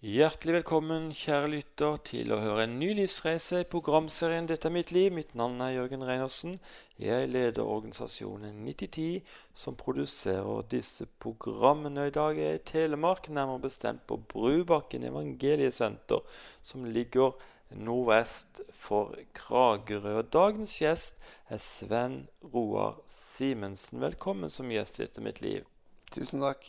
Hjertelig velkommen, kjære lytter, til å høre en ny livsreise i programserien 'Dette er mitt liv'. Mitt navn er Jørgen Reinersen. Jeg leder organisasjonen 9010, som produserer disse programmene. I dag er jeg i Telemark, nærmere bestemt på Brubakken evangeliesenter, som ligger nordvest for Kragerø. Og dagens gjest er Sven Roar Simensen. Velkommen som gjest i 'Dette er mitt liv'. Tusen takk.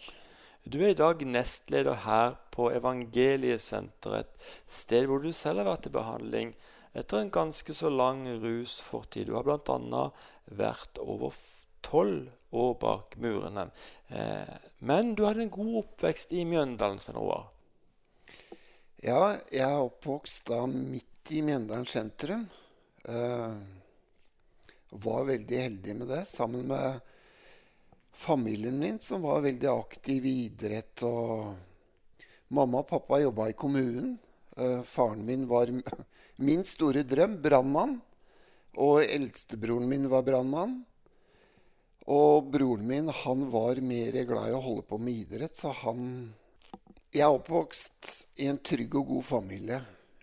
Du er i dag nestleder her på Evangeliesenteret, et sted hvor du selv har vært i behandling etter en ganske så lang rusfortid. Du har bl.a. vært over tolv år bak murene. Eh, men du hadde en god oppvekst i Mjøndalen, Svein Roar. Ja, jeg er oppvokst da midt i Mjøndalen sentrum. Eh, var veldig heldig med det, sammen med familien min, som var veldig aktiv i idrett. og Mamma og pappa jobba i kommunen. Eh, faren min var min store drøm, brannmann. Og eldstebroren min var brannmann. Og broren min han var mer glad i å holde på med idrett, så han Jeg er oppvokst i en trygg og god familie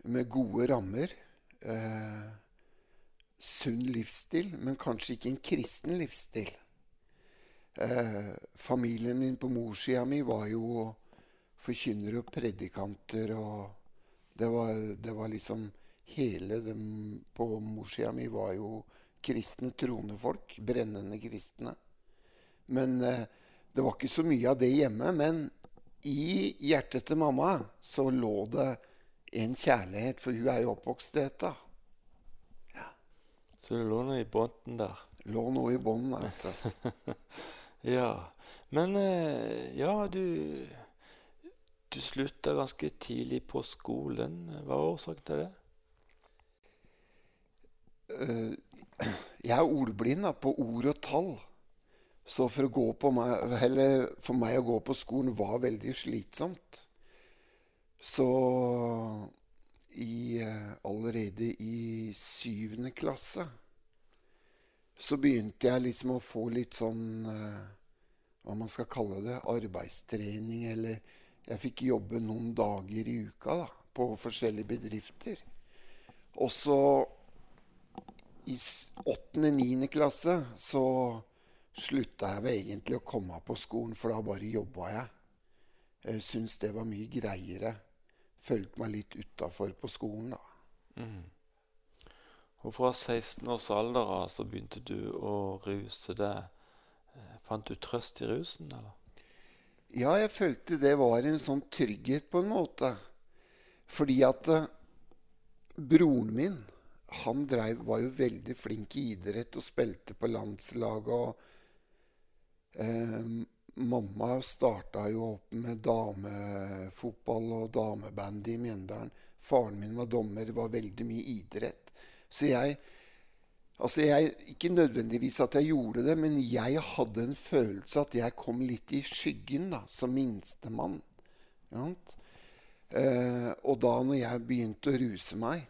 med gode rammer. Eh, sunn livsstil, men kanskje ikke en kristen livsstil. Eh, familien min på morssida mi var jo forkynnere og predikanter. og det var, det var, liksom Hele dem på morssida mi var jo kristne, troende folk. Brennende kristne. Men eh, det var ikke så mye av det hjemme. Men i hjertet til mamma så lå det en kjærlighet, for hun er jo oppvokst i dette. Ja. Så det lå noe i bånden der? Lå noe i bånden, vet du. Ja. Men eh, ja, du Du slutta ganske tidlig på skolen. Hva var årsaken til det? Eh, jeg er ordblind da, på ord og tall. Så for, meg, for meg å gå på skolen var veldig slitsomt. Så i, eh, allerede i syvende klasse så begynte jeg liksom å få litt sånn uh, Hva man skal kalle det. Arbeidstrening. Eller jeg fikk jobbe noen dager i uka da, på forskjellige bedrifter. Og så i åttende-niende klasse så slutta jeg vel egentlig å komme på skolen, for da bare jobba jeg. Jeg syntes det var mye greiere. Følte meg litt utafor på skolen, da. Mm. Og fra 16 års alder av så begynte du å ruse deg. Eh, fant du trøst i rusen, eller? Ja, jeg følte det var en sånn trygghet på en måte. Fordi at uh, broren min, han drev, var jo veldig flink i idrett og spilte på landslaget. Og eh, mamma starta jo opp med damefotball og damebandy i Mjøndalen. Faren min var dommer, det var veldig mye idrett. Så jeg Altså jeg, Ikke nødvendigvis at jeg gjorde det, men jeg hadde en følelse at jeg kom litt i skyggen da, som minstemann. Eh, og da når jeg begynte å ruse meg,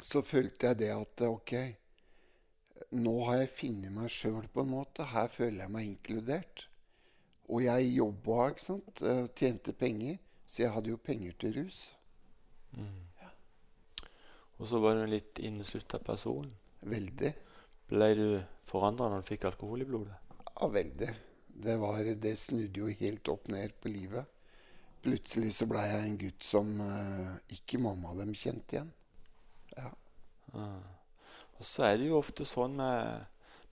så følte jeg det at ok, nå har jeg funnet meg sjøl på en måte. Her føler jeg meg inkludert. Og jeg jobba, ikke sant. Eh, tjente penger. Så jeg hadde jo penger til rus. Mm. Og så var du en litt inneslutta person. Veldig. Ble du forandra når du fikk alkohol i blodet? Ja, veldig. Det, var, det snudde jo helt opp ned på livet. Plutselig så blei jeg en gutt som uh, ikke mamma dem kjente igjen. Ja. Mm. Og så er det jo ofte sånn med,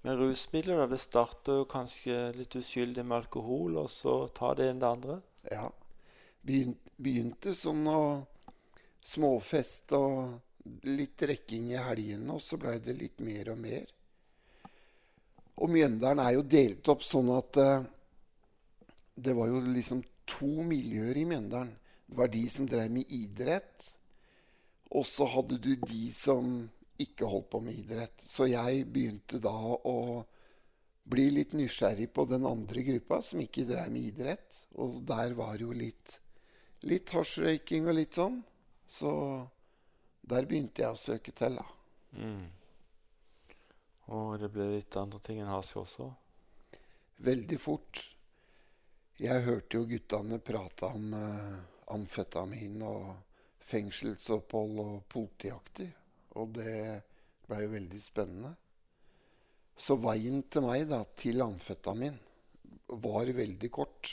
med rusmidler. Da. Det starter jo kanskje litt uskyldig med alkohol, og så tar det inn det andre. Ja. Begynte, begynte sånn å småfeste og litt rekking i helgene, og så blei det litt mer og mer. Og Mjøndalen er jo delt opp sånn at uh, det var jo liksom to miljøer i Mjøndalen. Det var de som drev med idrett, og så hadde du de som ikke holdt på med idrett. Så jeg begynte da å bli litt nysgjerrig på den andre gruppa som ikke drev med idrett. Og der var jo litt, litt hasjrøyking og litt sånn. Så der begynte jeg å søke til. da. Mm. Og det ble litt andre ting enn hasj også? Veldig fort. Jeg hørte jo guttene prate om uh, amfetamin og fengselsopphold og politiakter. Og det blei jo veldig spennende. Så veien til meg da, til amfetamin var veldig kort.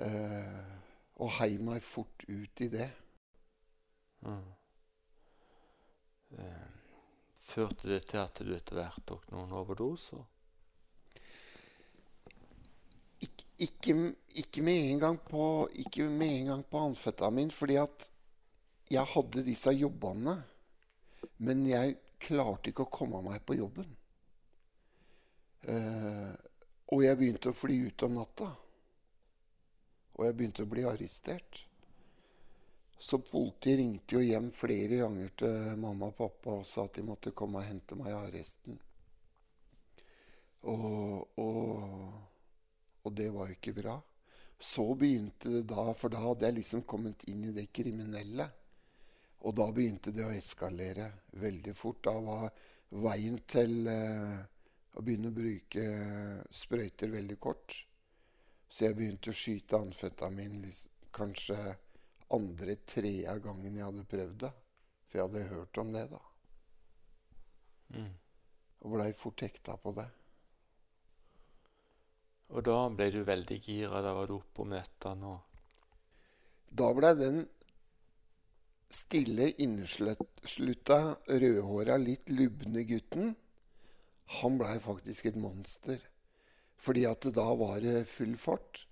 Uh, og hei meg fort ut i det. Eh, førte det til at du etter hvert tok noen overdoser? Ik ikke, ikke, med en gang på, ikke med en gang på amfetamin, fordi at jeg hadde disse jobbene. Men jeg klarte ikke å komme meg på jobben. Eh, og jeg begynte å fly ut om natta. Og jeg begynte å bli arrestert. Så politiet ringte jo hjem flere ganger til mamma og pappa og sa at de måtte komme og hente meg i arresten. Og, og, og det var jo ikke bra. Så begynte det da, for da hadde jeg liksom kommet inn i det kriminelle. Og da begynte det å eskalere veldig fort. Da var veien til eh, å begynne å bruke sprøyter veldig kort. Så jeg begynte å skyte amfetamin liksom, kanskje andre-tredje gangen jeg hadde prøvd det. For jeg hadde hørt om det, da. Mm. Og blei fort hekta på det. Og da ble du veldig gira. Da var du oppe om nettene og Da blei den stille, inneslutta, rødhåra, litt lubne gutten Han blei faktisk et monster. Fordi at det da var det full fart.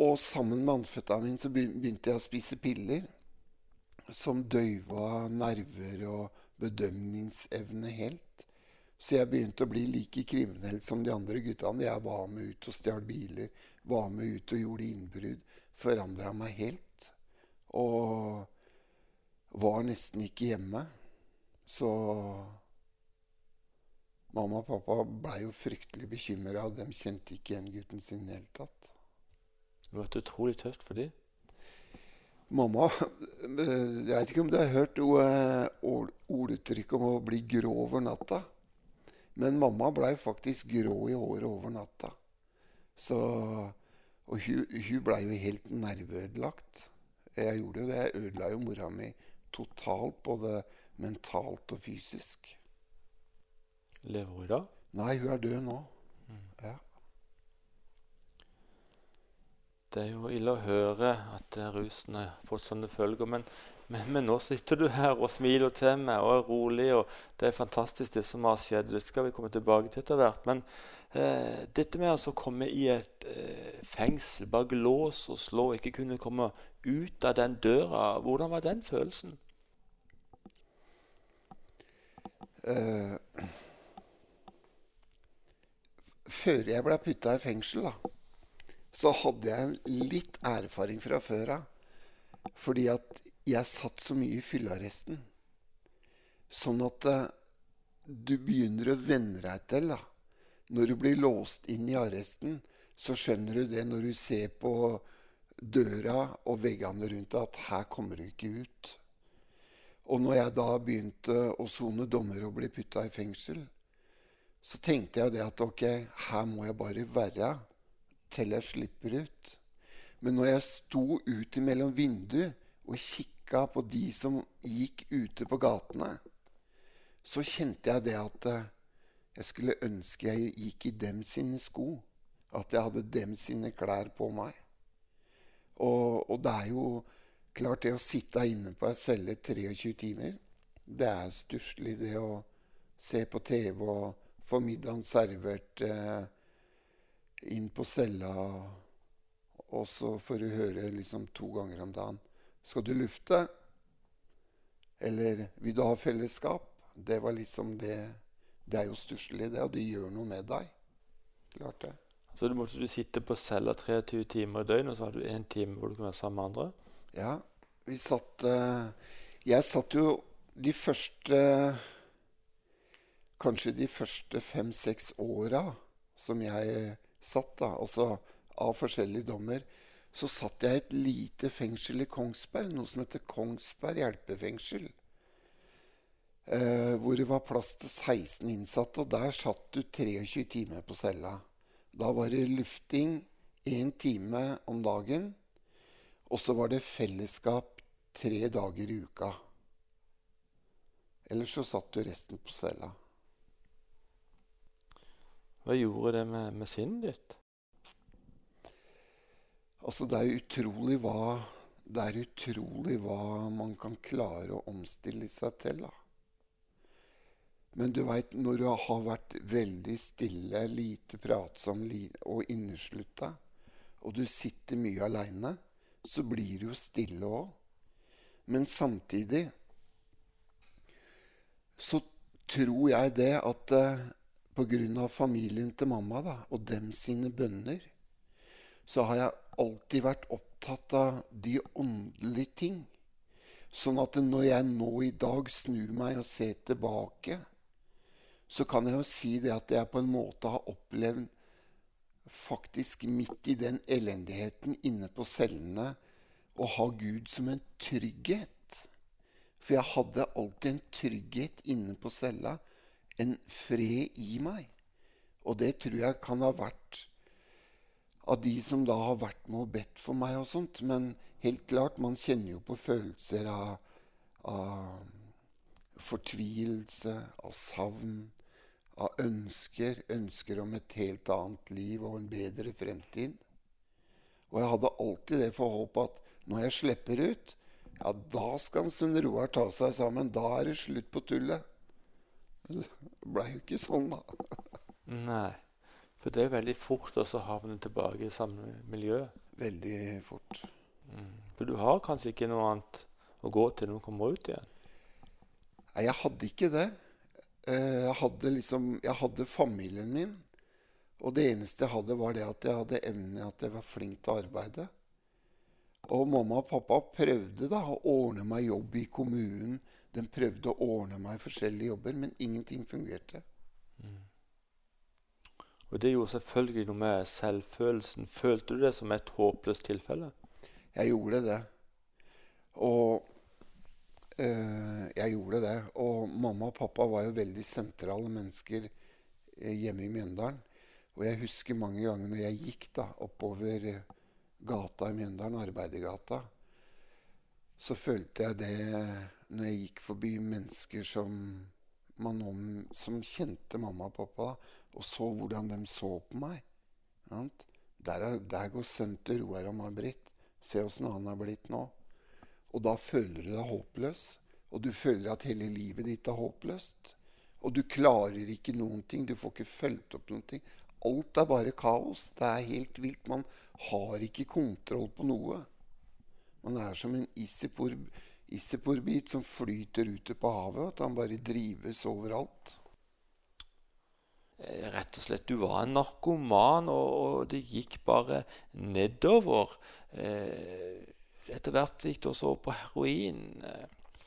Og sammen med amfetamin så begynte jeg å spise piller som døyva nerver og bedømningsevne helt. Så jeg begynte å bli like kriminell som de andre guttene. Jeg var med ut og stjal biler, var med ut og gjorde innbrudd. Forandra meg helt. Og var nesten ikke hjemme. Så mamma og pappa blei jo fryktelig bekymra, og de kjente ikke igjen gutten sin i det hele tatt. Det har vært utrolig tøft for dem. Mamma Jeg vet ikke om du har hørt orduttrykket om å bli grå over natta. Men mamma blei faktisk grå i håret over natta. Så, og hun, hun blei jo helt nerveødelagt. Jeg gjorde jo det. Jeg ødela jo mora mi totalt, både mentalt og fysisk. Lever hun da? Nei, hun er død nå. Mm. Ja. Det er jo ille å høre at rusen har fått sånne følger. Men, men, men, nå sitter du her og smiler til meg og er rolig. og Det er fantastisk, det som har skjedd. Det skal vi komme tilbake til etter hvert. Men eh, dette med altså å komme i et eh, fengsel bak lås og slå, ikke kunne komme ut av den døra, hvordan var den følelsen? Eh, før jeg ble putta i fengsel, da så hadde jeg litt erfaring fra før av. Fordi at jeg satt så mye i fyllearresten. Sånn at uh, du begynner å venne deg til. da. Når du blir låst inn i arresten, så skjønner du det når du ser på døra og veggene rundt deg, at her kommer du ikke ut. Og når jeg da begynte å sone dommer og bli putta i fengsel, så tenkte jeg det at ok, her må jeg bare være til jeg slipper ut. Men når jeg sto ut mellom vinduet og kikka på de som gikk ute på gatene, så kjente jeg det at eh, jeg skulle ønske jeg gikk i dem sine sko. At jeg hadde dem sine klær på meg. Og, og det er jo klart, det å sitte inne på ei celle 23 timer, det er stusslig, det å se på TV og få middagen servert. Eh, inn på cella, og så får du høre liksom to ganger om dagen. Skal du lufte? Eller vil du ha fellesskap? Det var liksom det Det er jo stusslig, det, og det gjør noe med deg. Klart det. Så du måtte du sitte på cella 23 timer i døgnet, og så hadde du én time hvor du kunne være sammen med andre? Ja. Vi satt uh, Jeg satt jo de første Kanskje de første fem-seks åra som jeg satt, da, altså av forskjellige dommer, så satt jeg i et lite fengsel i Kongsberg, noe som heter Kongsberg hjelpefengsel. Eh, hvor det var plass til 16 innsatte, og der satt du 23 timer på cella. Da var det lufting én time om dagen. Og så var det fellesskap tre dager i uka. Ellers så satt du resten på cella. Hva gjorde det med, med sinnet ditt? Altså, det er utrolig hva Det er utrolig hva man kan klare å omstille seg til, da. Men du veit, når du har vært veldig stille, lite pratsom og inneslutta, og du sitter mye aleine, så blir du jo stille òg. Men samtidig så tror jeg det at eh, pga. familien til mamma da, og dem sine bønner, så har jeg alltid vært opptatt av de åndelige ting. Sånn at når jeg nå i dag snur meg og ser tilbake, så kan jeg jo si det at jeg på en måte har opplevd faktisk midt i den elendigheten inne på cellene å ha Gud som en trygghet. For jeg hadde alltid en trygghet inne på cella, en fred i meg. Og det tror jeg kan ha vært av de som da har vært med og bedt for meg og sånt. Men helt klart, man kjenner jo på følelser av, av fortvilelse, av savn, av ønsker. Ønsker om et helt annet liv og en bedre fremtid. Og jeg hadde alltid det for håp at når jeg slipper ut, ja, da skal Sunn Roar ta seg sammen. Da er det slutt på tullet. Det blei jo ikke sånn, da. Nei. For det er veldig fort å havne tilbake i samme miljø. Veldig fort. Mm. For du har kanskje ikke noe annet å gå til når du kommer ut igjen? Nei, jeg hadde ikke det. Eh, jeg hadde liksom Jeg hadde familien min. Og det eneste jeg hadde, var det at jeg hadde evnen at jeg var flink til å arbeide. Og mamma og pappa prøvde da å ordne meg jobb i kommunen. De prøvde å ordne meg forskjellige jobber, men ingenting fungerte. Mm. Og det gjorde selvfølgelig noe med selvfølelsen. Følte du det som et håpløst tilfelle? Jeg gjorde det. Og øh, jeg gjorde det. Og mamma og pappa var jo veldig sentrale mennesker eh, hjemme i Mjøndalen. Og jeg husker mange ganger når jeg gikk da oppover eh, gata i Mjøndalen, Arbeidergata, så følte jeg det når jeg gikk forbi mennesker som, man, som kjente mamma og pappa. og så hvordan de så på meg. Der, er, der, går sønnen til Roar og May-Britt. Se åssen han har blitt nå. Og da føler du deg håpløs. Og du føler at hele livet ditt er håpløst. Og du klarer ikke noen ting. Du får ikke fulgt opp noen ting. Alt er bare kaos. Det er helt vilt. Man har ikke kontroll på noe. Man er som en isseporbit som flyter ute på havet. At han bare drives overalt. Eh, rett og slett Du var en narkoman, og, og det gikk bare nedover. Eh, etter hvert gikk du også på heroin. Eh,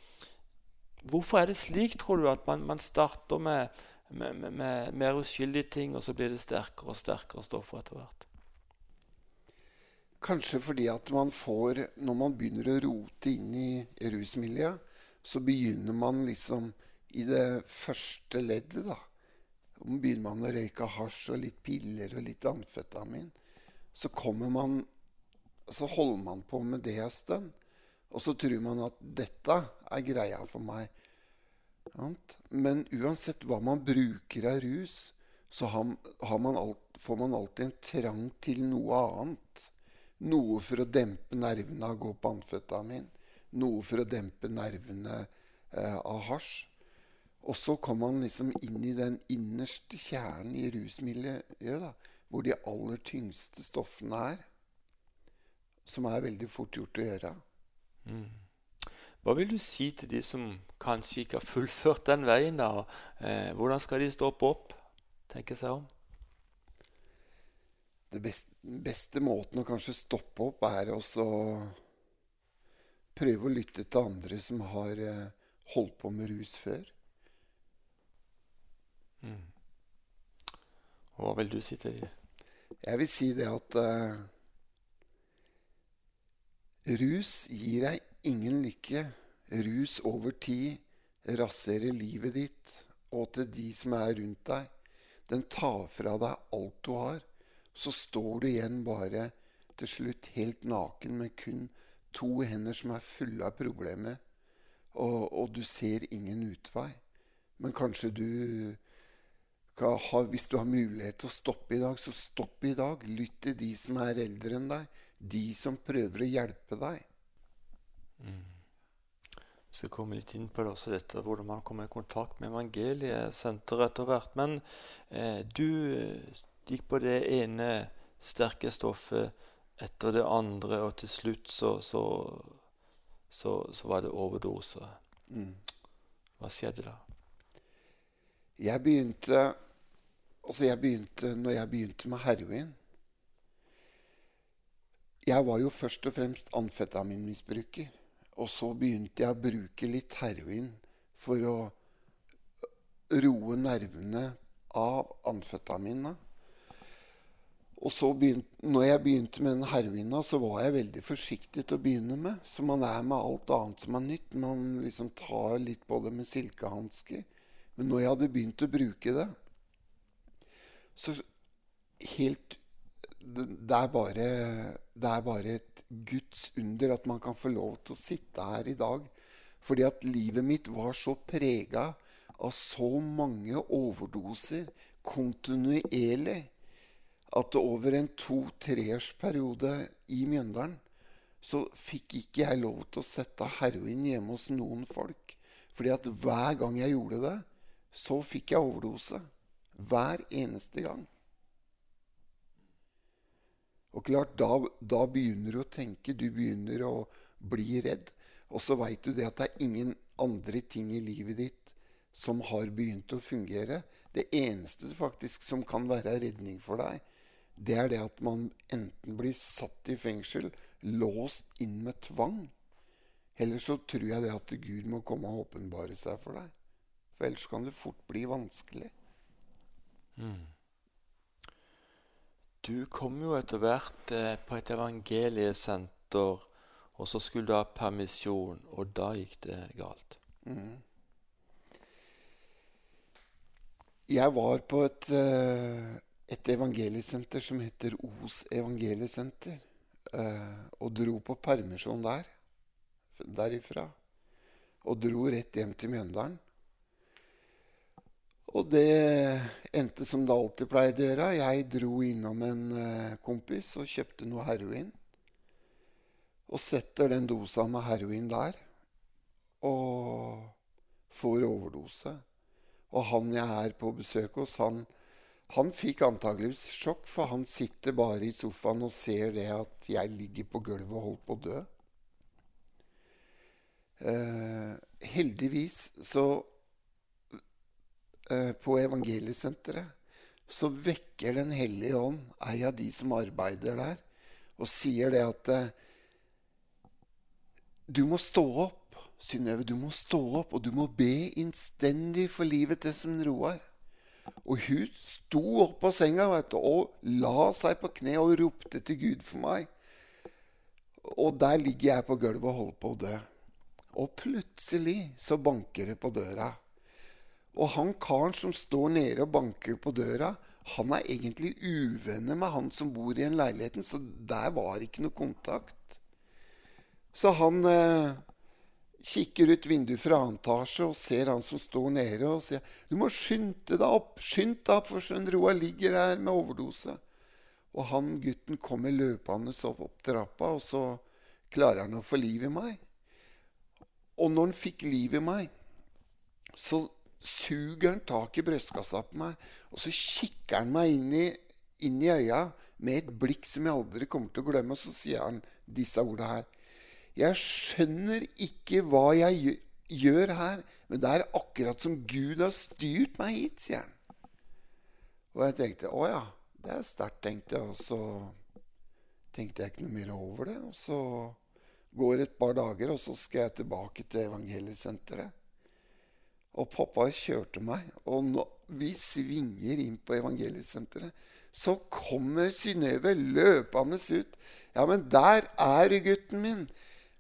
hvorfor er det slik, tror du, at man, man starter med, med, med, med, mer uskyldige ting, og så blir det sterkere og sterkere stoffer etter hvert? Kanskje fordi at man får Når man begynner å rote inn i rusmiljøet, så begynner man liksom i det første leddet, da begynner man å røyke hasj og litt piller og litt amfetamin, så kommer man Så holder man på med det en stund. Og så tror man at dette er greia for meg. Men uansett hva man bruker av rus, så har, man alt, får man alltid en trang til noe annet. Noe for å dempe nervene av å gå på amfetamin. Noe for å dempe nervene eh, av hasj. Og så kom man liksom inn i den innerste kjernen i rusmiljøet, da, hvor de aller tyngste stoffene er. Som er veldig fort gjort å gjøre. Mm. Hva vil du si til de som kanskje ikke har fullført den veien? da? Eh, hvordan skal de stoppe opp? Tenke seg om? Beste, beste måten å kanskje stoppe opp, er også prøve å lytte til andre som har eh, holdt på med rus før. Mm. Hva vil du si til dem? Jeg vil si det at uh, rus gir deg ingen lykke. Rus over tid raserer livet ditt og til de som er rundt deg. Den tar fra deg alt du har. Så står du igjen bare til slutt helt naken med kun to hender som er fulle av problemer, og, og du ser ingen utvei. Men kanskje du ha, Hvis du har mulighet til å stoppe i dag, så stopp i dag. Lytt til de som er eldre enn deg. De som prøver å hjelpe deg. Mm. Vi skal komme litt inn på det også, dette, hvordan man kommer i kontakt med evangeliesenteret etter hvert. Men eh, du gikk på det ene sterke stoffet etter det andre, og til slutt så, så, så, så var det overdose. Mm. Hva skjedde da? Jeg begynte Altså, jeg begynte når jeg begynte med heroin Jeg var jo først og fremst amfetaminmisbruker. Og så begynte jeg å bruke litt heroin for å roe nervene av amfetamina. Og så begynte, når jeg begynte med den heroina, så var jeg veldig forsiktig til å begynne med. Så man er med alt annet som er nytt. Man liksom tar litt på det med silkehansker. Men når jeg hadde begynt å bruke det, så helt det er, bare, det er bare et Guds under at man kan få lov til å sitte her i dag. Fordi at livet mitt var så prega av så mange overdoser kontinuerlig at over en to-treårsperiode i Mjøndalen så fikk ikke jeg lov til å sette heroin hjemme hos noen folk. Fordi at hver gang jeg gjorde det, så fikk jeg overdose. Hver eneste gang. Og klart, da, da, begynner du å tenke, du begynner å bli redd. Og så veit du det at det er ingen andre ting i livet ditt som har begynt å fungere. Det eneste faktisk som kan være redning for deg, det er det at man enten blir satt i fengsel, låst inn med tvang. Eller så tror jeg det at Gud må komme og åpenbare seg for deg. For ellers kan det fort bli vanskelig. Mm. Du kom jo etter hvert eh, på et evangeliesenter, og så skulle du ha permisjon, og da gikk det galt. Mm. Jeg var på et, eh, et evangeliesenter som heter Os evangeliesenter, eh, og dro på permisjon der, derifra. Og dro rett hjem til Mjøndalen. Og det endte som det alltid pleide å gjøre. Jeg dro innom en eh, kompis og kjøpte noe heroin. Og setter den dosa med heroin der. Og får overdose. Og han jeg er på besøk hos, han, han fikk antageligvis sjokk, for han sitter bare i sofaen og ser det at jeg ligger på gulvet og holder på å dø. Eh, heldigvis så Eh, på Evangeliesenteret, så vekker Den hellige ånd ei av de som arbeider der, og sier det at eh, du må stå opp, Synnøve. Du må stå opp, og du må be innstendig for livet til som Roar. Og hun sto opp av senga du, og la seg på kne og ropte til Gud for meg. Og der ligger jeg på gulvet og holder på å dø. Og plutselig så banker det på døra. Og han karen som står nede og banker på døra, han er egentlig uvenner med han som bor i en leiligheten, så der var ikke noe kontakt. Så han eh, kikker ut vinduet fra annen etasje og ser han som står nede, og sier 'Du må skynde deg opp, skynd deg opp, for Svein Roar ligger her med overdose.' Og han gutten kommer løpende opp, opp trappa, og så klarer han å få liv i meg. Og når han fikk liv i meg, så suger han tak i brystkassa på meg, og så kikker han meg inn i, inn i øya med et blikk som jeg aldri kommer til å glemme, og så sier han disse orda her. Jeg skjønner ikke hva jeg gjør her, men det er akkurat som Gud har styrt meg hit, sier han. Og jeg tenkte å ja, det er sterkt, tenkte jeg. Og så tenkte jeg ikke noe mer over det. Og så går et par dager, og så skal jeg tilbake til evangeliesenteret. Og pappa kjørte meg, og når vi svinger inn på evangeliesenteret, så kommer Synnøve løpende ut. Ja, men der er gutten min.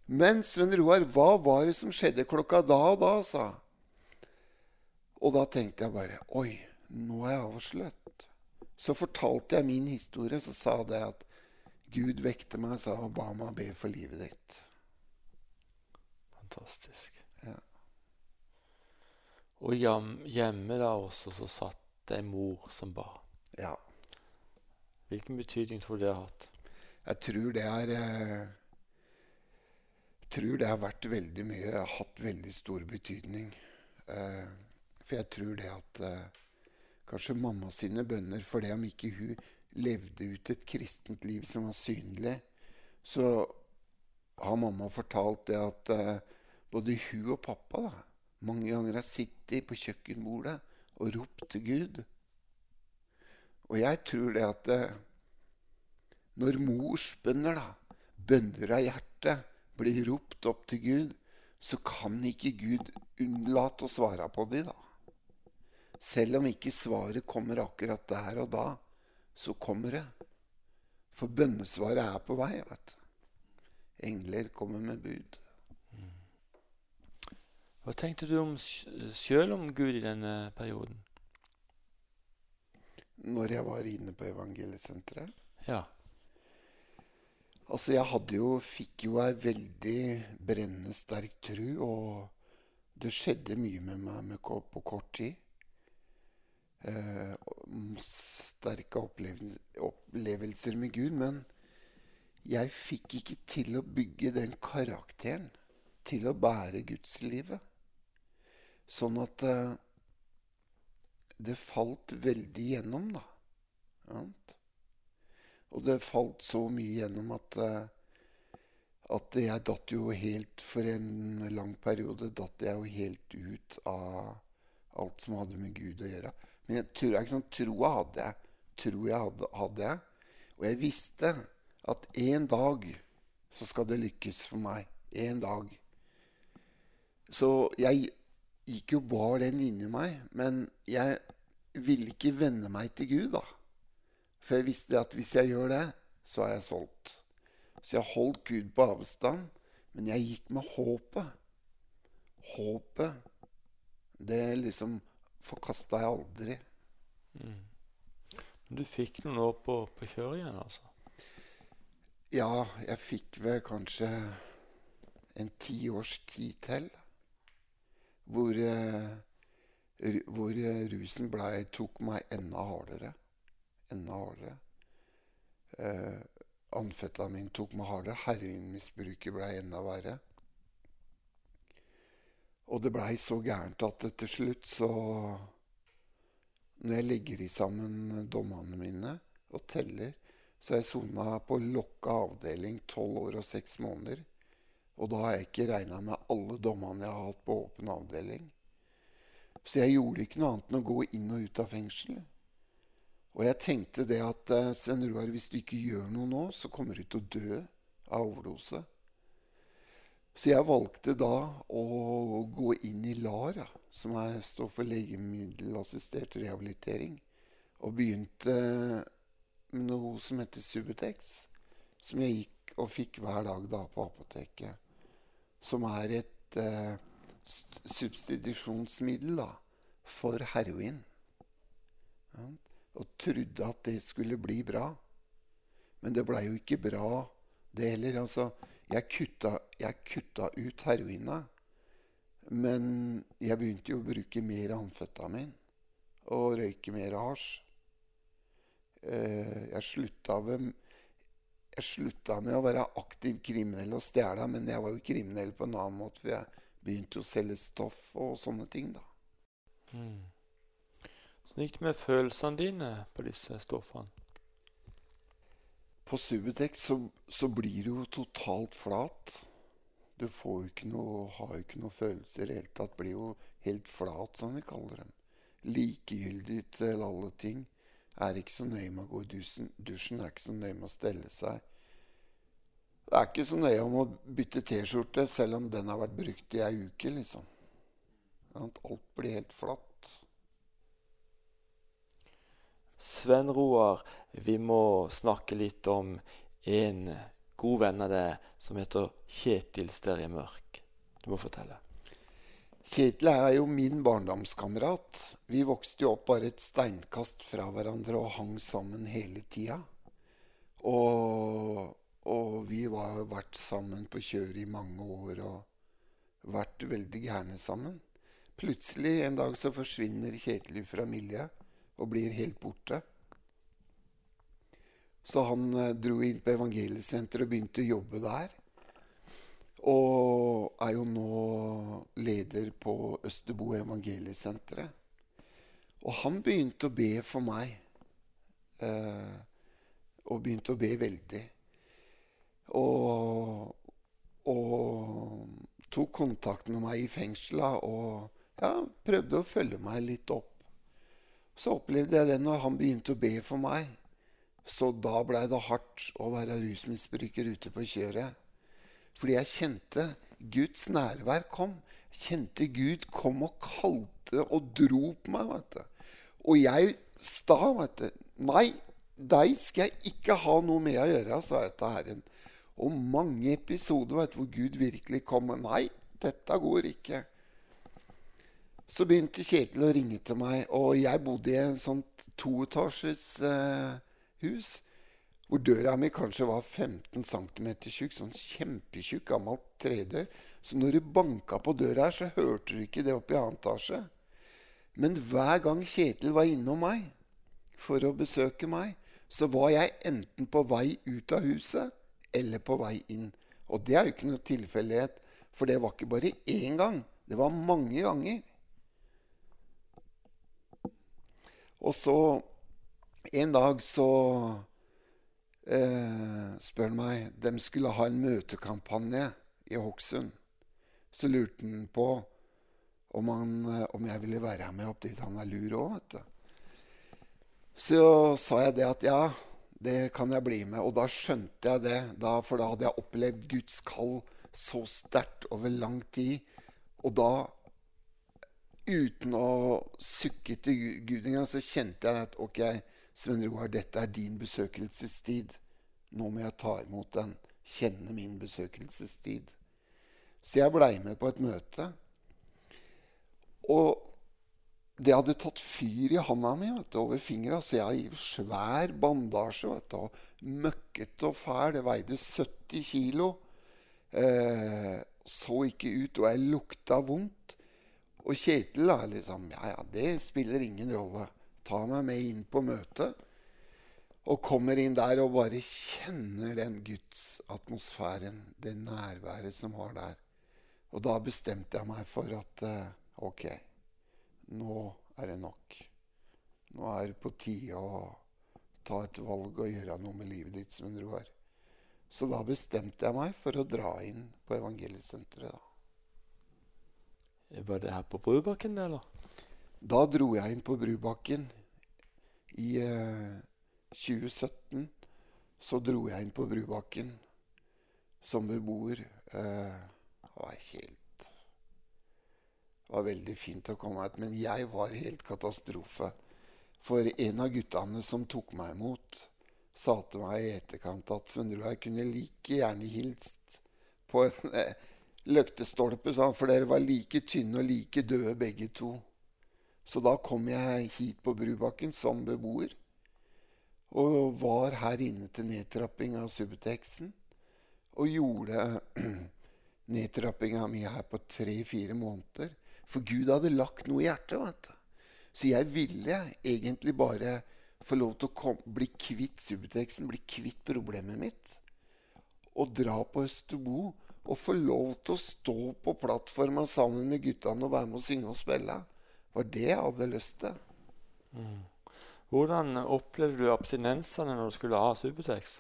Men Sven Roar, hva var det som skjedde klokka da og da, sa Og da tenkte jeg bare Oi, nå er jeg avslørt. Så fortalte jeg min historie, så sa det at Gud vekte meg sa, og ba meg be for livet ditt. Fantastisk. Ja. Og hjemme da også så satt det ei mor som ba. Ja. Hvilken betydning tror du det har hatt? Jeg tror det er eh, tror det har vært veldig mye Hatt veldig stor betydning. Eh, for jeg tror det at eh, kanskje mamma sine bønner det om ikke hun levde ut et kristent liv som var synlig, så har mamma fortalt det at eh, både hun og pappa da, mange ganger har sittet på kjøkkenbordet og ropt til Gud. Og jeg tror det at eh, når mors bønner, da, bønner av hjertet, blir ropt opp til Gud, så kan ikke Gud unnlate å svare på de, da. Selv om ikke svaret kommer akkurat der og da, så kommer det. For bønnesvaret er på vei. vet du. Engler kommer med bud. Hva tenkte du om sjøl om Gud i denne perioden? Når jeg var inne på evangeliesenteret. Ja. Altså, jeg hadde jo, fikk jo ei veldig brennende sterk tru, og det skjedde mye med meg på kort tid. Eh, sterke opplevelser, med Gud, men jeg fikk ikke til å bygge den karakteren til å bære gudslivet. Sånn at eh, det falt veldig gjennom, da. Sant? Og det falt så mye gjennom at, eh, at jeg datt jo helt For en lang periode datt jeg jo helt ut av alt som hadde med Gud å gjøre. Men jeg tror, ikke sånn, troa hadde jeg. Tro jeg hadde, hadde jeg. Og jeg visste at en dag så skal det lykkes for meg. En dag. Så jeg gikk jo bar den inni meg. Men jeg ville ikke venne meg til Gud, da. For jeg visste at hvis jeg gjør det, så er jeg solgt. Så jeg holdt Gud på avstand, men jeg gikk med håpet. Håpet, det liksom forkasta jeg aldri. Du fikk noen nå på, på kjøret igjen, altså? Ja, jeg fikk vel kanskje en tiårs tid til. Hvor, eh, hvor eh, rusen blei, tok meg enda hardere. Enda hardere. Eh, amfetamin tok meg hardere. Heroinmisbruket blei enda verre. Og det blei så gærent at til slutt så Når jeg legger i sammen dommene mine og teller, så har jeg sona på lokka avdeling tolv år og seks måneder. Og da har jeg ikke regna med alle dommene jeg har hatt på åpen avdeling. Så jeg gjorde ikke noe annet enn å gå inn og ut av fengsel. Og jeg tenkte det at eh, Sven Roar, hvis du ikke gjør noe nå, så kommer du til å dø av overdose. Så jeg valgte da å gå inn i LAR, som er, står for legemiddelassistert rehabilitering, og begynte med noe som heter Subutex, som jeg gikk og fikk hver dag da på apoteket. Som er et eh, substitusjonsmiddel da, for heroin. Ja, og trodde at det skulle bli bra. Men det blei jo ikke bra, det heller. Altså, jeg kutta, jeg kutta ut heroina. Men jeg begynte jo å bruke mer amfetamin og røyke mer hasj. Eh, jeg slutta jeg slutta med å være aktiv kriminell og stjele, men jeg var jo kriminell på en annen måte, for jeg begynte å selge stoff og sånne ting, da. Mm. Sånn gikk det med følelsene dine på disse stoffene? På Subutex så, så blir du jo totalt flat. Du får jo ikke noe, har jo ikke noe følelser i det hele tatt. Blir jo helt flat, som vi kaller dem. Likegyldig til alle ting. Er ikke så nøye med å gå i dusjen. Dusjen er ikke så nøye med å stelle seg. Det er ikke så nøye om å bytte T-skjorte, selv om den har vært brukt i ei uke, liksom. Alt blir helt flatt. Sven Roar, vi må snakke litt om en god venn av deg som heter Kjetil Sterje Mørk. Du må fortelle. Kjetil er jo min barndomskamerat. Vi vokste jo opp bare et steinkast fra hverandre og hang sammen hele tida. Og, og vi har vært sammen på kjøret i mange år og vært veldig gærne sammen. Plutselig en dag så forsvinner Kjetil fra miljøet og blir helt borte. Så han eh, dro inn på Evangeliesenteret og begynte å jobbe der. Og er jo nå leder på Østerbo Evangeliesenteret. Og han begynte å be for meg. Eh, og begynte å be veldig. Og, og tok kontakt med meg i fengsla og ja, prøvde å følge meg litt opp. Så opplevde jeg det når han begynte å be for meg. Så da blei det hardt å være rusmisbruker ute på kjøret. Fordi jeg kjente Guds nærvær kom. Jeg kjente Gud kom og kalte og dro på meg. vet du. Og jeg sta, vet du. Nei, deg skal jeg ikke ha noe med å gjøre, sa jeg til Herren. Og mange episoder vet, du, hvor Gud virkelig kom. Nei, dette går ikke. Så begynte Kjetil å ringe til meg, og jeg bodde i en sånt toetasjes eh, hus. Hvor døra mi kanskje var 15 cm tjukk. Sånn kjempetjukk, gammelt tredør. Så når du banka på døra her, så hørte du ikke det oppe i annen etasje. Men hver gang Kjetil var innom meg for å besøke meg, så var jeg enten på vei ut av huset eller på vei inn. Og det er jo ikke noe tilfeldighet, for det var ikke bare én gang. Det var mange ganger. Og så en dag så eh, spør han meg De skulle ha en møtekampanje i Hokksund. Så lurte han på om, han, om jeg ville være med opp dit han er lur òg, vet du. Så sa jeg det at ja, det kan jeg bli med. Og da skjønte jeg det, da, for da hadde jeg opplevd Guds kall så sterkt over lang tid. Og da, uten å sukke til Gud engang, så kjente jeg at ok, Sven Roar, dette er din besøkelsestid. Nå må jeg ta imot den. Kjenne min besøkelsestid. Så jeg blei med på et møte. Og det hadde tatt fyr i handa mi du, over fingra, så jeg har svær bandasje. du, og Møkkete og fæl. Det veide 70 kilo. Eh, så ikke ut, og jeg lukta vondt. Og Kjetil er liksom Ja, ja, det spiller ingen rolle. Ta meg med inn på møtet. Og kommer inn der og bare kjenner den gudsatmosfæren, det nærværet som var der. Og da bestemte jeg meg for at eh, ok, nå er det nok. Nå er det på tide å ta et valg og gjøre noe med livet ditt, som en Roar. Så da bestemte jeg meg for å dra inn på evangeliesenteret. Var det her på Brubakken, eller? Da dro jeg inn på Brubakken. I eh, 2017 så dro jeg inn på Brubakken som beboer. Eh, det var helt det var veldig fint å komme hit, men jeg var helt katastrofe. For en av guttene som tok meg imot, sa til meg i etterkant at Sundrud, jeg kunne like gjerne hilst på en eh, løktestolpe, for dere var like tynne og like døde begge to. Så da kom jeg hit på Brubakken som beboer. Og var her inne til nedtrapping av Subutexen. Og gjorde nedtrappinga mi her på tre-fire måneder. For Gud hadde lagt noe i hjertet. vet du. Så jeg ville egentlig bare få lov til å komme, bli kvitt Subutexen, bli kvitt problemet mitt. Og dra på Østerbo og få lov til å stå på plattforma sammen med guttene og være med å synge og spille. Det var det jeg hadde lyst til. Mm. Hvordan opplevde du abstinensene når du skulle ha Subutex?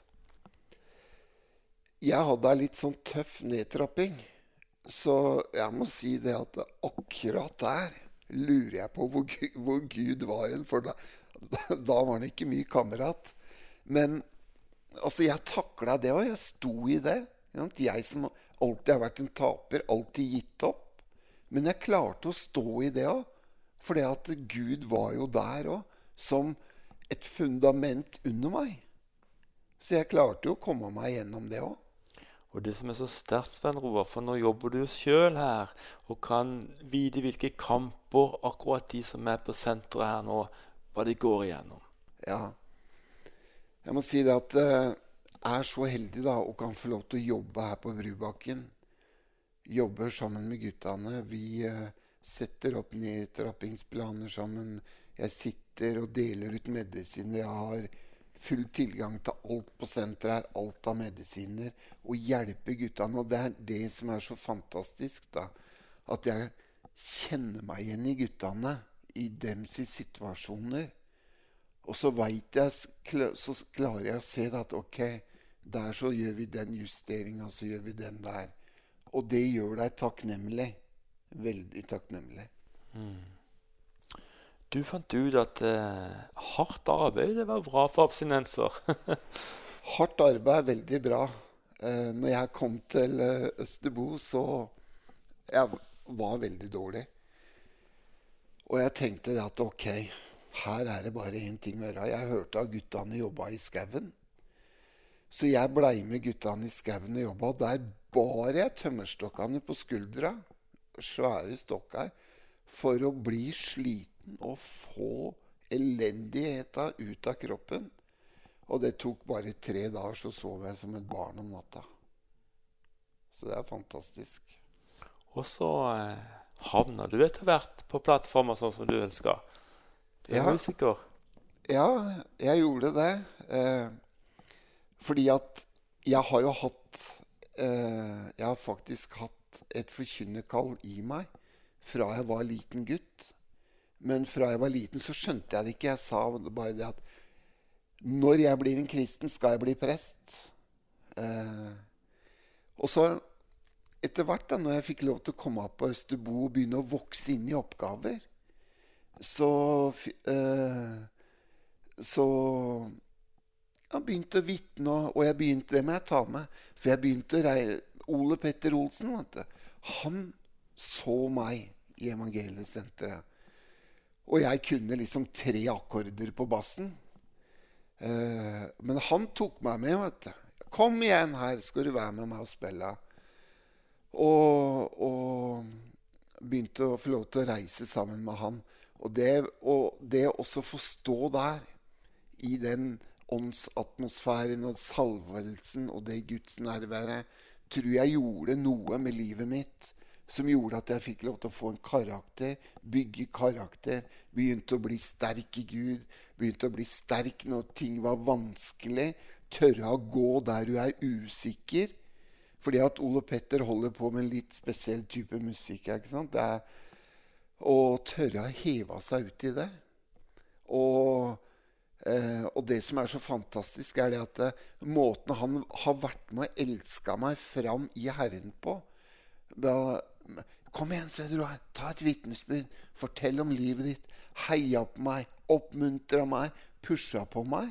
Jeg hadde ei litt sånn tøff nedtrapping. Så jeg må si det at akkurat der lurer jeg på hvor, hvor Gud var hen. For da, da, var han ikke mye kamerat. Men altså, jeg takla det, og jeg sto i det. Jeg som alltid har vært en taper, alltid gitt opp. Men jeg klarte å stå i det òg. For det at Gud var jo der òg, som et fundament under meg. Så jeg klarte jo å komme meg gjennom det òg. Og det som er så sterkt, Sven Roar, for nå jobber du jo sjøl her og kan vite hvilke kamper akkurat de som er på senteret her nå, hva de går igjennom. Ja. Jeg må si det at jeg er så heldig da og kan få lov til å jobbe her på Brubakken. Jobber sammen med guttene. Vi uh, setter opp nedtrappingsplaner sammen. Jeg sitter og deler ut medisiner. Jeg har full tilgang til alt på senteret her, alt av medisiner, og hjelper guttene. Og det er det som er så fantastisk, da. At jeg kjenner meg igjen i guttene, i dems situasjoner. Og så veit jeg, så klarer jeg å se at ok, der så gjør vi den justeringa, så gjør vi den der. Og det gjør deg takknemlig. Veldig takknemlig. Mm. Du fant ut at eh, hardt arbeid det var bra for abstinenser. hardt arbeid er veldig bra. Eh, når jeg kom til eh, Østerbo, så Jeg var veldig dårlig. Og jeg tenkte at ok, her er det bare én ting å gjøre. Jeg hørte at guttene jobba i skauen. Så jeg blei med guttene i skauen og jobba. Der bar jeg tømmerstokkene på skuldra, svære stokker, for å bli sliten og få elendigheta ut av kroppen. Og det tok bare tre dager, så sov jeg som et barn om natta. Så det er fantastisk. Og så eh, havna du etter hvert på plattformer sånn som du ønska. Du er ja. musiker. Ja, jeg gjorde det. Eh, fordi at jeg har jo hatt eh, Jeg har faktisk hatt et forkynnerkall i meg fra jeg var liten gutt. Men fra jeg var liten, så skjønte jeg det ikke. Jeg sa bare det at når jeg blir en kristen, skal jeg bli prest. Eh, og så etter hvert, da når jeg fikk lov til å komme opp på Østerbo og begynne å vokse inn i oppgaver, så eh, Så jeg begynte å vitne, og jeg begynte, det må jeg ta med. For jeg begynte å reie Ole Petter Olsen. Han så meg i Evangeliesenteret. Og jeg kunne liksom tre akkorder på bassen. Eh, men han tok meg med, vet du. 'Kom igjen, her skal du være med meg og spille.' Og, og begynte å få lov til å reise sammen med han. Og det, og det også få stå der, i den åndsatmosfæren og salvelsen og det Guds nærværet, tror jeg gjorde noe med livet mitt som gjorde at jeg fikk lov til å få en karakter, bygge karakter. Begynte å bli sterk i Gud. Begynte å bli sterk når ting var vanskelig. Tørre å gå der du er usikker. Fordi at Ole Petter holder på med en litt spesiell type musikk. ikke sant? Det er Å tørre å heve seg ut i det. Og, eh, og det som er så fantastisk, er det at eh, måten han har vært med og elska meg fram i Herren på Kom igjen, så du her. Ta et vitnesbyrd. Fortell om livet ditt. Heia på meg. Oppmuntra meg. Pusha på meg.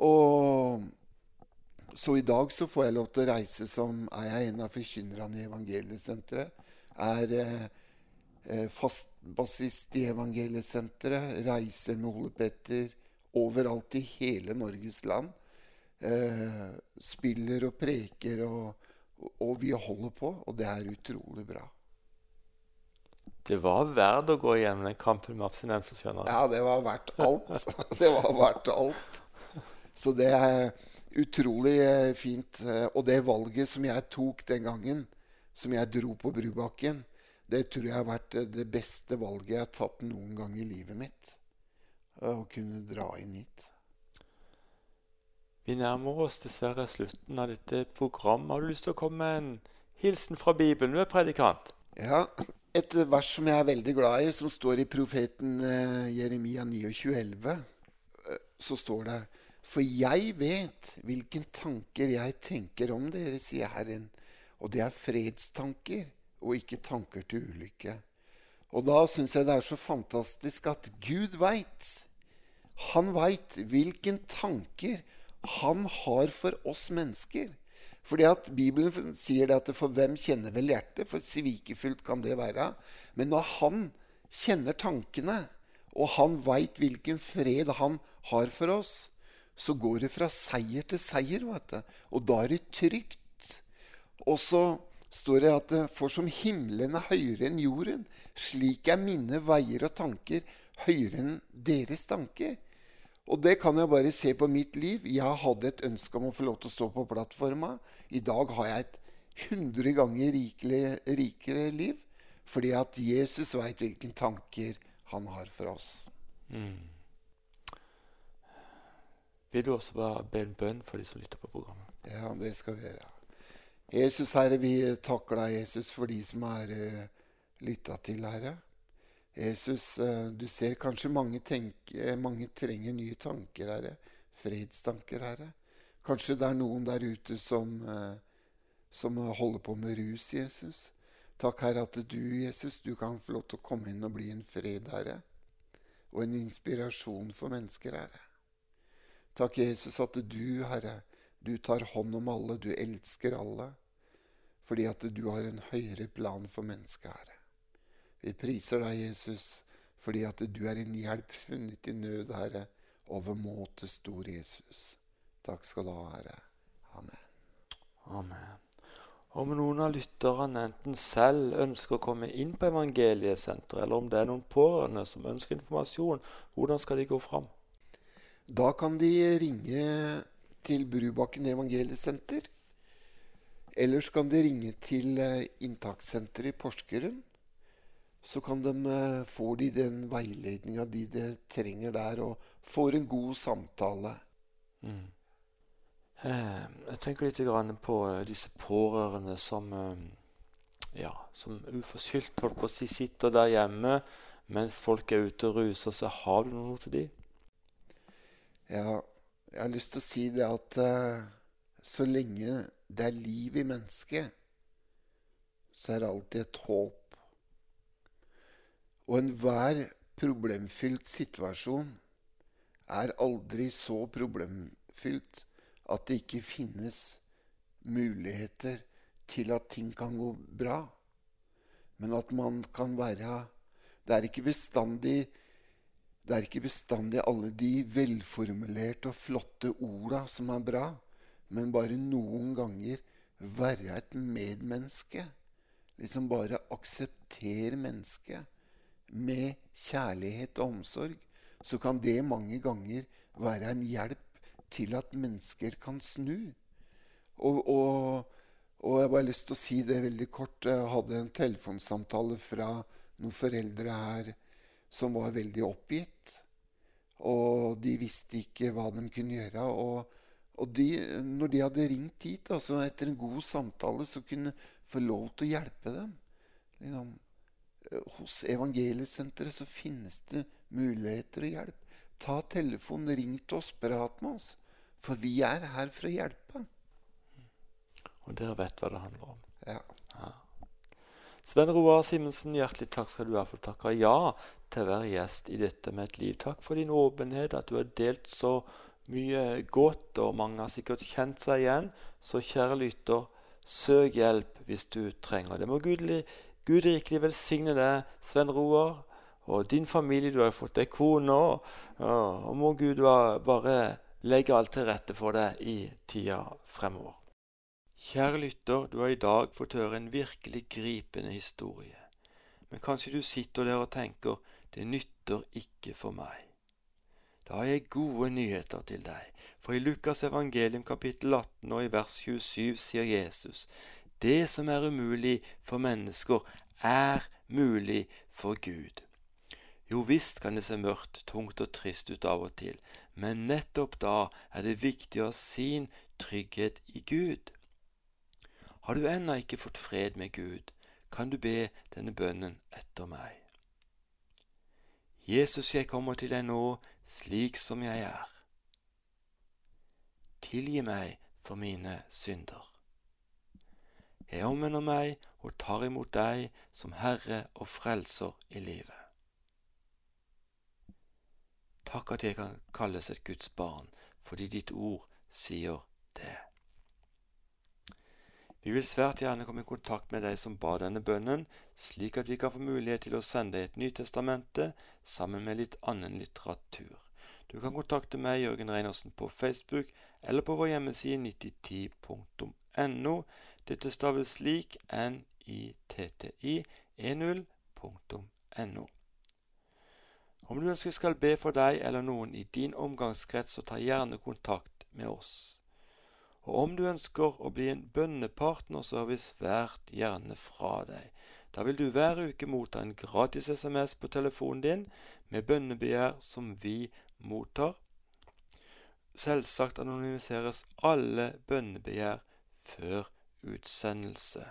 Og så i dag så får jeg lov til å reise som er jeg en av forkynnerne i Evangeliesenteret. Er eh, eh fastbassist i Evangeliesenteret. Reiser med Ole Petter overalt i hele Norges land. Eh, spiller og preker og, og vi holder på, og det er utrolig bra. Det var verdt å gå igjennom den kampen med abstinenser, skjønner du. Ja, det var verdt alt. det var verdt alt. Så det er utrolig eh, fint. Og det valget som jeg tok den gangen, som jeg dro på Brubakken, det tror jeg har vært det beste valget jeg har tatt noen gang i livet mitt. Å kunne dra inn hit. Vi nærmer oss dessverre slutten av dette programmet. Har du lyst til å komme med en hilsen fra Bibelen? Du er predikant. Ja, et vers som jeg er veldig glad i, som står i profeten eh, Jeremia 29,11, eh, så står det For jeg vet hvilken tanker jeg tenker om dere, sier Herren, og det er fredstanker og ikke tanker til ulykke. Og da syns jeg det er så fantastisk at Gud veit. Han veit hvilken tanker han har for oss mennesker. Fordi at Bibelen sier det at for hvem kjenner vel hjertet? For svikefullt kan det være. Men når han kjenner tankene, og han veit hvilken fred han har for oss, så går det fra seier til seier. vet du. Og da er det trygt. Og så står det at for som himmelen er høyere enn jorden, slik er mine veier og tanker høyere enn deres tanker. Og det kan jeg bare se på mitt liv. Jeg hadde et ønske om å få lov til å stå på plattforma. I dag har jeg et hundre ganger rikelig, rikere liv. Fordi at Jesus veit hvilke tanker han har for oss. Mm. Vil du også bare be en bønn for de som lytter på programmet? Ja, det skal vi gjøre. Jesus, Herre, vi takker deg, Jesus, for de som er uh, lytta til, Herre. Jesus, uh, du ser kanskje mange, tenke, mange trenger nye tanker, Herre. Fredstanker, Herre. Kanskje det er noen der ute som, som holder på med rus, Jesus. Takk, Herre, at du, Jesus, du kan få lov til å komme inn og bli en fred, Herre, og en inspirasjon for mennesker, Herre. Takk, Jesus, at du, Herre, du tar hånd om alle, du elsker alle, fordi at du har en høyere plan for mennesket, Herre. Vi priser deg, Jesus, fordi at du er en hjelp funnet i nød, Herre, overmåte stor Jesus. Takk skal du ha, Herre. Amen. Amen. Om noen av lytterne enten selv ønsker å komme inn på evangeliesenteret, eller om det er noen pårørende som ønsker informasjon, hvordan skal de gå fram? Da kan de ringe til Brubakken evangeliesenter. Ellers kan de ringe til eh, inntakssenteret i Porsgrunn. Så kan de, får få de den veiledninga de, de trenger der, og får en god samtale. Mm. Eh, jeg tenker litt på eh, disse pårørende som eh, ja, som uforskyldt holdt på å si sitter der hjemme mens folk er ute og ruser. Så har du noe til dem? Ja, jeg har lyst til å si det at uh, så lenge det er liv i mennesket, så er det alltid et håp. Og enhver problemfylt situasjon er aldri så problemfylt at det ikke finnes muligheter til at ting kan gå bra. Men at man kan være Det er ikke bestandig det er ikke bestandig alle de velformulerte og flotte orda som er bra, men bare noen ganger være et medmenneske. Liksom bare akseptere mennesket med kjærlighet og omsorg. Så kan det mange ganger være en hjelp til at mennesker kan snu. Og, og, og, jeg har lyst til å si det veldig kort. Jeg hadde en telefonsamtale fra noen foreldre her som var veldig oppgitt. Og de visste ikke hva de kunne gjøre. Og, og de, når de hadde ringt hit, altså etter en god samtale, så kunne få lov til å hjelpe dem. Liksom, hos Evangeliesenteret så finnes det muligheter og hjelp. Ta telefonen, ring til oss, prat med oss. For vi er her for å hjelpe. Og dere vet hva det handler om. Ja. ja. Sven Roar Simensen, hjertelig takk skal du ha for å takke ja til være gjest i Dette med et liv. Takk for din åpenhet, at du har delt så mye godt, og mange har sikkert kjent seg igjen. Så kjære lytter, søk hjelp hvis du trenger det. Må Gud, Gud rikelig velsigne deg, Sven Roar, og din familie. Du har fått deg kone, og må Gud bare legge alt til rette for deg i tida fremover. Kjære lytter, du har i dag fått høre en virkelig gripende historie. Men kanskje du sitter der og tenker det nytter ikke for meg. Da har jeg gode nyheter til deg, for i Lukas evangelium kapittel 18 og i vers 27 sier Jesus det som er umulig for mennesker, er mulig for Gud. Jo visst kan det se mørkt, tungt og trist ut av og til, men nettopp da er det viktig å ha sin trygghet i Gud. Har du ennå ikke fått fred med Gud, kan du be denne bønnen etter meg. Jesus, jeg kommer til deg nå slik som jeg er. Tilgi meg for mine synder. Jeg omvender meg og tar imot deg som Herre og Frelser i livet. Takk at jeg kan kalles et Guds barn, fordi ditt ord sier det. Vi vil svært gjerne komme i kontakt med deg som ba denne bønnen, slik at vi kan få mulighet til å sende deg et Nytestamente sammen med litt annen litteratur. Du kan kontakte meg, Jørgen Reinersen, på Facebook eller på vår hjemmeside 9010.no. Dette staves slik nitti10.no. Om du ønsker skal be for deg eller noen i din omgangskrets, så ta gjerne kontakt med oss. Og om du ønsker å bli en bønnepartner, så har vi svært gjerne fra deg. Da vil du hver uke motta en gratis SMS på telefonen din med bønnebegjær som vi mottar. Selvsagt anonymiseres alle bønnebegjær før utsendelse.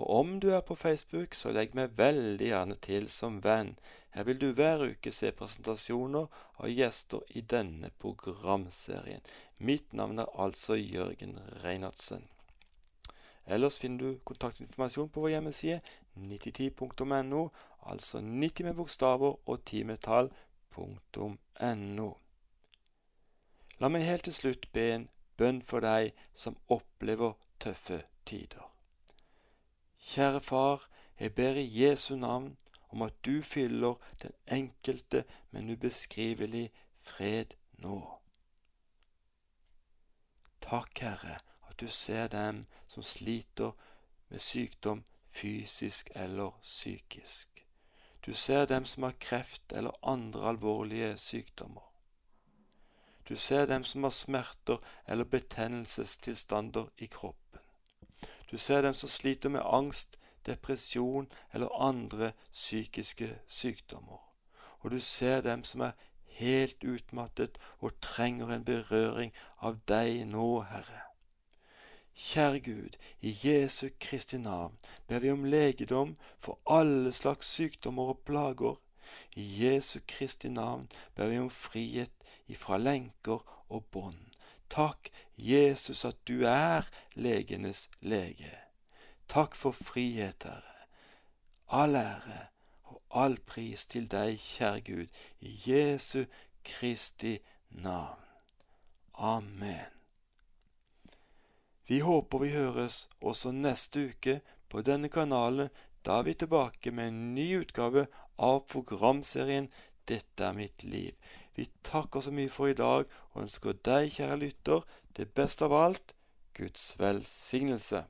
Og om du er på Facebook, så legg meg veldig gjerne til som venn. Her vil du hver uke se presentasjoner av gjester i denne programserien. Mitt navn er altså Jørgen Reinertsen. Ellers finner du kontaktinformasjon på vår hjemmeside 9010.no, altså 90 med bokstaver og 10 med tall.no. La meg helt til slutt be en bønn for deg som opplever tøffe tider. Kjære Far, jeg ber i Jesu navn om at du fyller den enkelte med ubeskrivelig fred nå. Takk, Herre, at du ser dem som sliter med sykdom fysisk eller psykisk. Du ser dem som har kreft eller andre alvorlige sykdommer. Du ser dem som har smerter eller betennelsestilstander i kroppen. Du ser dem som sliter med angst, depresjon eller andre psykiske sykdommer. Og du ser dem som er helt utmattet og trenger en berøring av deg nå, Herre. Kjære Gud, i Jesu Kristi navn ber vi om legedom for alle slags sykdommer og plager. I Jesu Kristi navn ber vi om frihet ifra lenker og bånd. Takk, Jesus, at du er legenes lege. Takk for frihet, Herre. All ære og all pris til deg, kjære Gud, i Jesu Kristi navn. Amen. Vi håper vi høres også neste uke på denne kanalen. Da er vi tilbake med en ny utgave av programserien Dette er mitt liv. Vi takker så mye for i dag og ønsker deg, kjære lytter, det beste av alt Guds velsignelse.